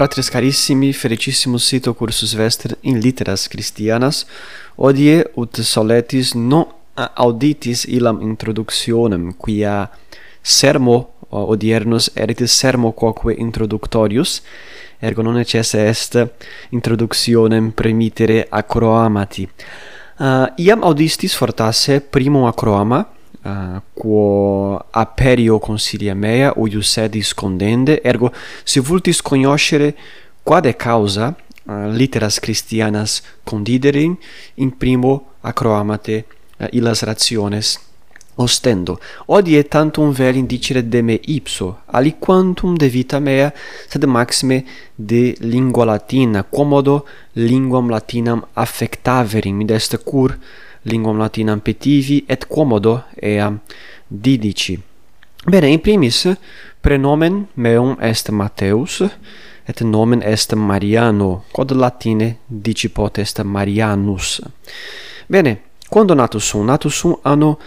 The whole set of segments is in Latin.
Fratres carissimi, felicissimus sito cursus vester in litteras Christianas, odie ut soletis non auditis illam introductionem, quia sermo odiernus erit sermo quoque introductorius, ergo non necesse est introductionem premitere acroamati. Uh, iam audistis fortasse primum acroama, Uh, quo aperio consilia mea uius sed condende ergo si vultis cognoscere quade causa uh, litteras christianas condidere in primo acroamate uh, illas rationes ostendo. Odie tantum vel indicere de me ipso aliquantum de vita mea sed maxime de lingua latina quomodo linguam latinam affectaverim id est cur linguam latinam petivi et quomodo eam didici. Bene, in primis prenomen meum est Mateus et nomen est Mariano, quod latine dicipot est Marianus. Bene, quando natus sum? Natus sum anno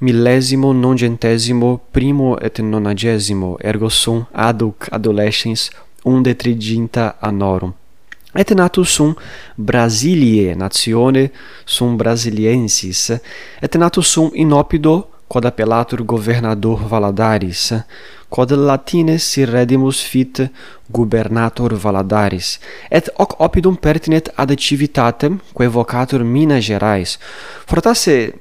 millesimo, nongentesimo, primo et nonagesimo, ergo sum aduc adolescens undetriginta annorum. Et natus sum Brasilie natione sum brasiliensis, et natus sum in opido quod appellatur governador Valadaris, quod latine si redimus fit gubernator Valadaris, et hoc opidum pertinet ad civitatem, quae vocatur Minas Gerais. Fortasse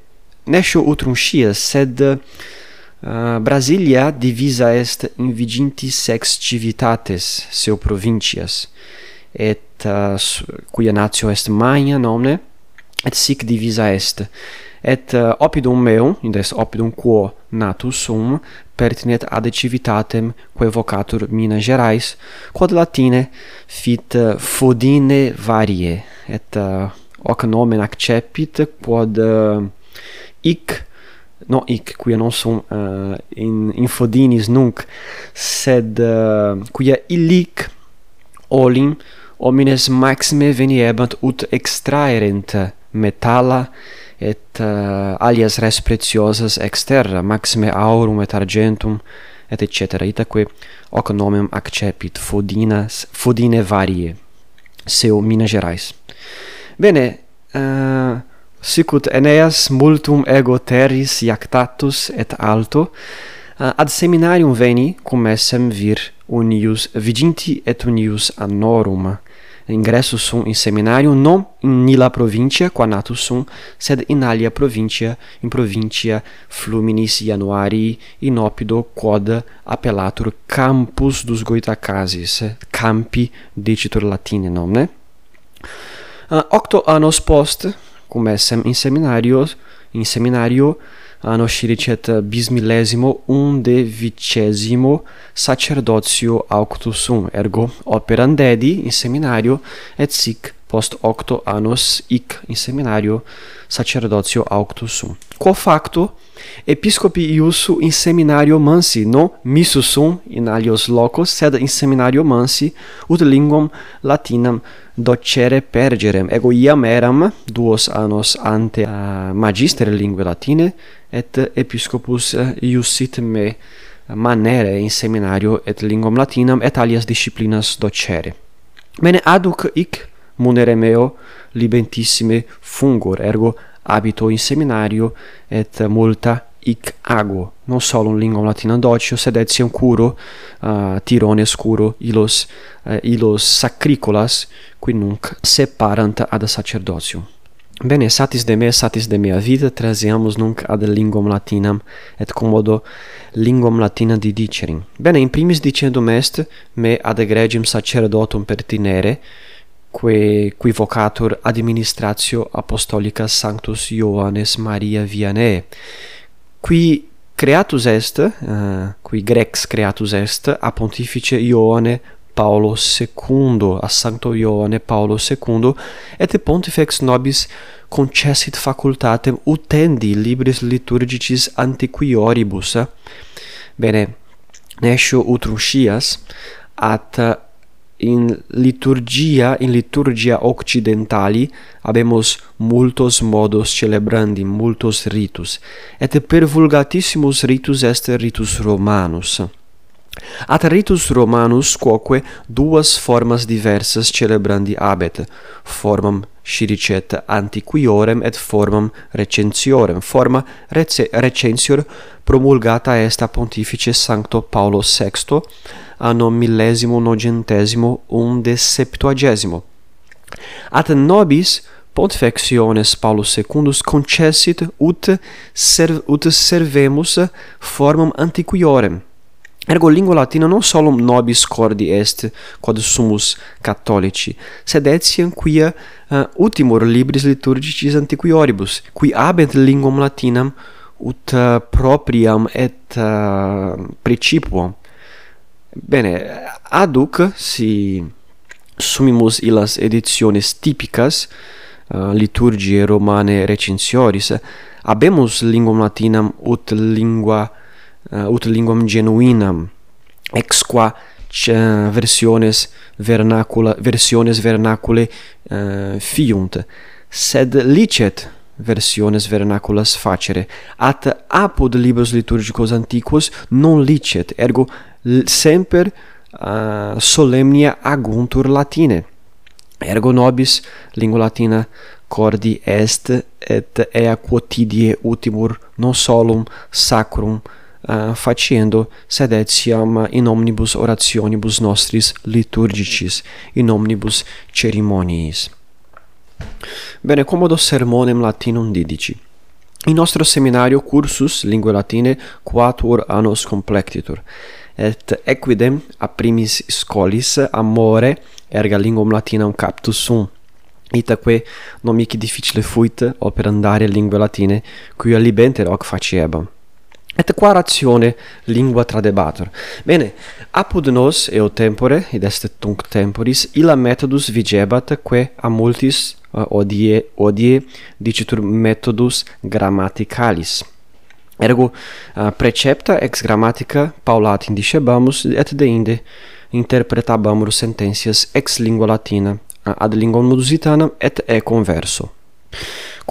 nescio utrum scias, sed uh, Brasilia divisa est in viginti sex civitates seu provincias et uh, quia natio est magna nomine et sic divisa est. Et uh, oppidum meum indes oppidum quo natus sum pertinet ad civitatem quae vocatur Minas Gerais quod latine fit uh, fodine varie. Et uh, hoc nomen accepit quod uh, ic no ic quia non sum uh, in infodinis nunc sed uh, quia illic olim omnes maxime veniebant ut extraerent metalla et uh, alias res ex exterra maxime aurum et argentum et etc itaque hoc nomen accepit fodinas fodine varie seu Minas Gerais. Bene uh, sicut Eneas multum ego terris iactatus et alto uh, ad seminarium veni cum essem vir unius viginti et unius annorum. Ingressus sum in seminarium non nila provincia qua natus sum sed in alia provincia in provincia fluminis januari in opido quod appellatur campus dus goitacasis campi dicitur latine nomne uh, octo annos post cum essem in seminario in seminario anno scilicet eh, bismillesimo unde vicesimo sacerdotio auctus sum ergo operandedi in seminario et sic post octo annos hic in seminario sacerdotio auctus sum. Quo facto episcopi iussu in seminario mansi non missus sum in alios locos sed in seminario mansi ut linguam latinam docere pergerem ego iam eram duos annos ante uh, magister linguae latine et episcopus uh, iussit me manere in seminario et linguam latinam et alias disciplinas docere. Bene, aduc hic munere meo libentissime fungor, ergo abito in seminario et multa hic ago, non solum linguam latinam docio, sed etiam curo ah, uh, tirone scuro ilos, uh, ilos sacricolas, qui nunc separant ad sacerdotium. Bene, satis de me, satis de mea vita, traseamus nunc ad linguam latinam, et commodo linguam latina didicerim. Bene, in primis dicendum est, me ad egregium sacerdotum pertinere, que qui vocatur administratio apostolica sanctus Ioannes Maria Vianney qui creatus est uh, qui grex creatus est a pontifice Ioanne Paulo II a sancto Ioanne Paolo II et pontifex nobis concessit facultatem utendi libris liturgicis antiquioribus. Bene nescio utrum scias at in liturgia in liturgia occidentali habemus multos modos celebrandi multos ritus. Et per vulgatissimus ritus est ritus romanus. Ateritus Romanus quoque duas formas diversas celebrandi habet, formam sciricet antiquiorem et formam recensiorem. Forma rece recensior promulgata est a pontifice Sancto Paulo VI anno millesimo nogentesimo unde septuagesimo. At nobis pontifexiones Paulo secundus concessit ut, serv ut servemus formam antiquiorem, Ergo lingua latina non solum nobis cordi est, quod sumus catholici, sed etiam quia eh, uh, ultimor libris liturgicis antiquioribus, qui habent linguam latinam ut uh, propriam et eh, uh, principuam. Bene, aduc si sumimus illas editiones typicas uh, liturgiae romane recensioris, habemus linguam latinam ut lingua Uh, ut linguam genuinam. Ex qua uh, versiones vernacula versiones vernacule uh, fiunt. Sed licet versiones vernaculas facere. At apud libros liturgicos antiquos non licet ergo semper uh, solemnia aguntur latine. Ergo nobis lingua latina cordi est et ea quotidie utimur non solum sacrum uh, facendo sed etiam in omnibus orationibus nostris liturgicis in omnibus ceremoniis Bene, commodo sermonem latinum didici. In nostro seminario cursus linguae latine quatuor annos complectitur, et equidem a primis scolis amore erga linguam latinam captus sum. Itaque mihi difficile fuit operandare linguae latine, quia libenter hoc faciebam et qua ratione lingua tradebatur. Bene, apud nos eo tempore, id est tunc temporis, illa methodus vigebat, que a multis uh, odie, odie dicitur methodus grammaticalis. Ergo, uh, precepta ex grammatica paulat indicebamus et deinde interpretabamur sententias ex lingua latina eh, ad lingua lusitana et e converso.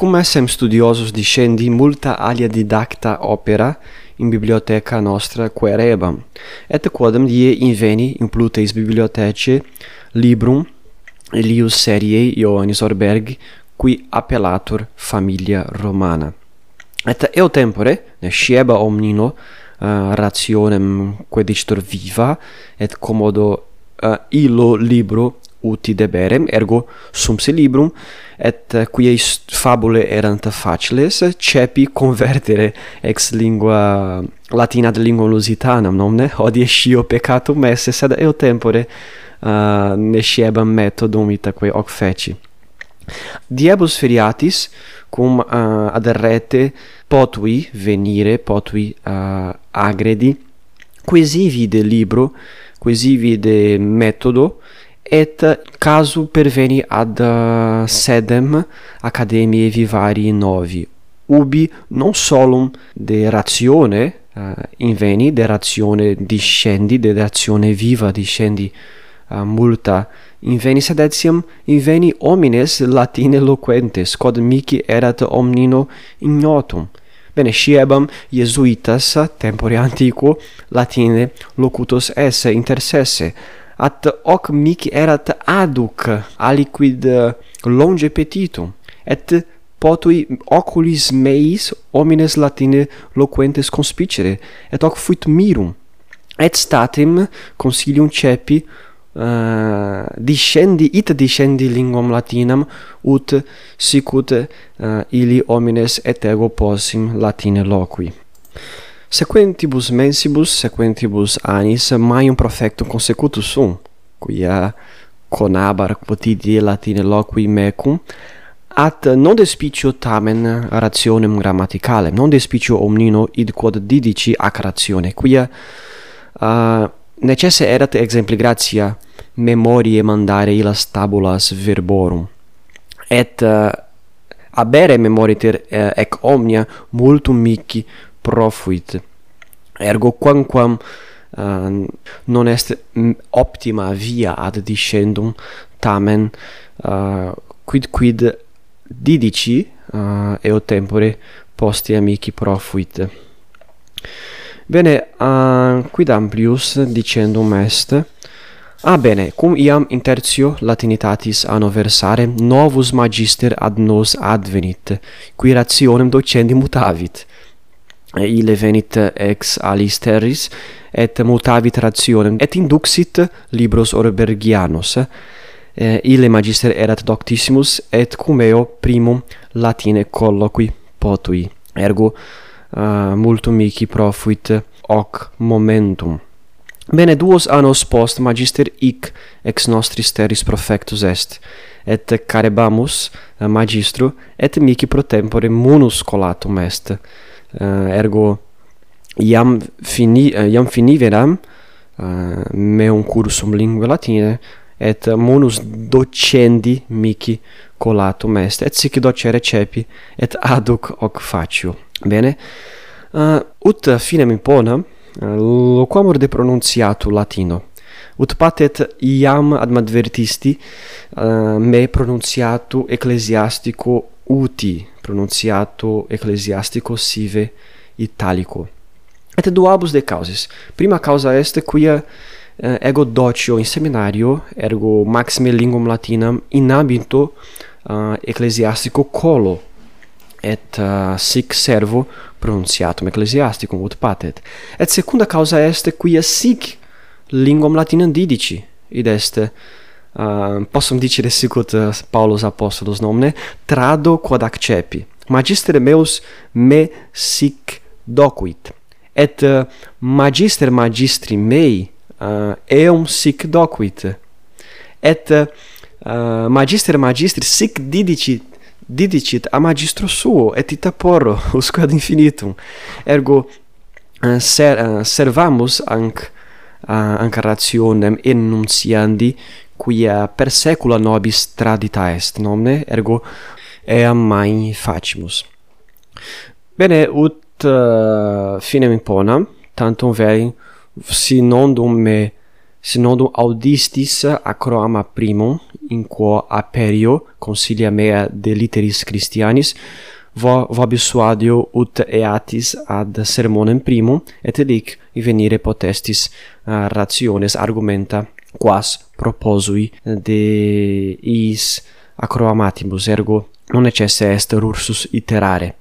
Cum essem studiosus discendi multa alia didacta opera in biblioteca nostra querebam, et quodam die inveni in pluteis bibliothece librum Elius seriei Ioannis Orberg, qui appellatur familia Romana. Et eo tempore, ne scieba omnino, uh, rationem quedicitur viva, et commodo uh, illo libro uti deberem, ergo sum se librum, et quiei fabule erant faciles, cepi convertere ex lingua latina ad lingua lusitanam, nomne? Hodie scio peccatum esse, sed eo tempore uh, nesciebam methodum itaque hoc feci. Diebus feriatis, cum uh, ad rete potui venire, potui uh, agredi, quesivi de libro, quesivi de metodo, et casu perveni ad eh, sedem academiae vivari novi. Ubi non solum de ratione uh, inveni de ratione discendi de ratione viva discendi uh, multa. Inveni sed etiam inveni homines latine loquentes quod mihi erat omnino ignotum. Bene, sciebam Jesuitas tempore antiquo Latine locutus esse intersesse, at hoc mic erat aduc aliquid longe petitum et potui oculis meis homines latine loquentes conspicere et hoc fuit mirum et statim consilium cepi uh, discendi it discendi linguam latinam ut sic ut uh, eh, ili homines et ego possim latine loqui. Sequentibus mensibus, sequentibus anis, maium profectum consecutus sum, quia conabar quotidie latine loqui mecum, at non despicio tamen rationem grammaticalem, non despicio omnino id quod didici ac ratione, quia uh, necesse erat exempli gratia memorie mandare illas tabulas verborum, et uh, abere memoriter uh, eh, ec omnia multum mici profuit ergo quamquam uh, non est mm, optima via ad discendum tamen uh, quid quid didici uh, eo tempore posti amici profuit bene uh, quid amplius dicendum est? Ah bene, cum iam in tertio latinitatis anniversare novus magister ad nos advenit, qui rationem docendi mutavit ille venit ex alis terris et mutavit rationem et induxit libros orbergianos. Eh, ille magister erat doctissimus et cum eo primum latine colloqui potui. Ergo uh, multum mihi profuit hoc momentum. Bene duos annos post magister hic ex nostris terris profectus est et carebamus magistro et mihi pro tempore munus collatum est. Eh, ergo iam fini eh, iam finiveram eh, meum cursum lingua latine et munus docendi mici collatum est et sic docere cepi et aduc hoc facio bene? Ut finem imponam loquamur de pronunciatu latino. Ut patet iam ad advertisti uh, me pronunciatu ecclesiastico uti pronunciato ecclesiastico sive italico. Et duabus de causis. Prima causa est quia eh, ego docio in seminario, ergo maxime linguam latinam in abito uh, eh, ecclesiastico colo et uh, sic servo pronunciatum ecclesiasticum ut patet. Et secunda causa est quia sic linguam latinam didici, id est uh, possum dicere sicut uh, Apostolus nomne trado quod accepi. Magister meus me sic docuit. Et uh, magister magistri mei uh, eum sic docuit. Et uh, magister magistri sic didicit didicit a magistro suo et ita porro usque ad infinitum. Ergo uh, ser, uh, servamus anc uh, anc rationem enunciandi quia per saecula nobis tradita est nomne? Ergo eam mai facimus. Bene ut uh, finem imponam tantum vei si nondum me si nondum audistis acroama primum in quo aperio consilia mea de literis Christianis vo vobis suadio ut eatis ad sermonem primum et elic venire potestis uh, rationes argumenta quas proposui de is acroamatibus ergo non necesse est rursus iterare.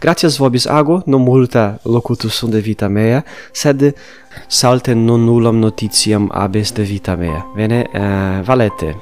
Gratias vobis ago, non multa locutus sunt de vita mea, sed salte non nullam notitiam abes de vita mea. Bene, uh, valete.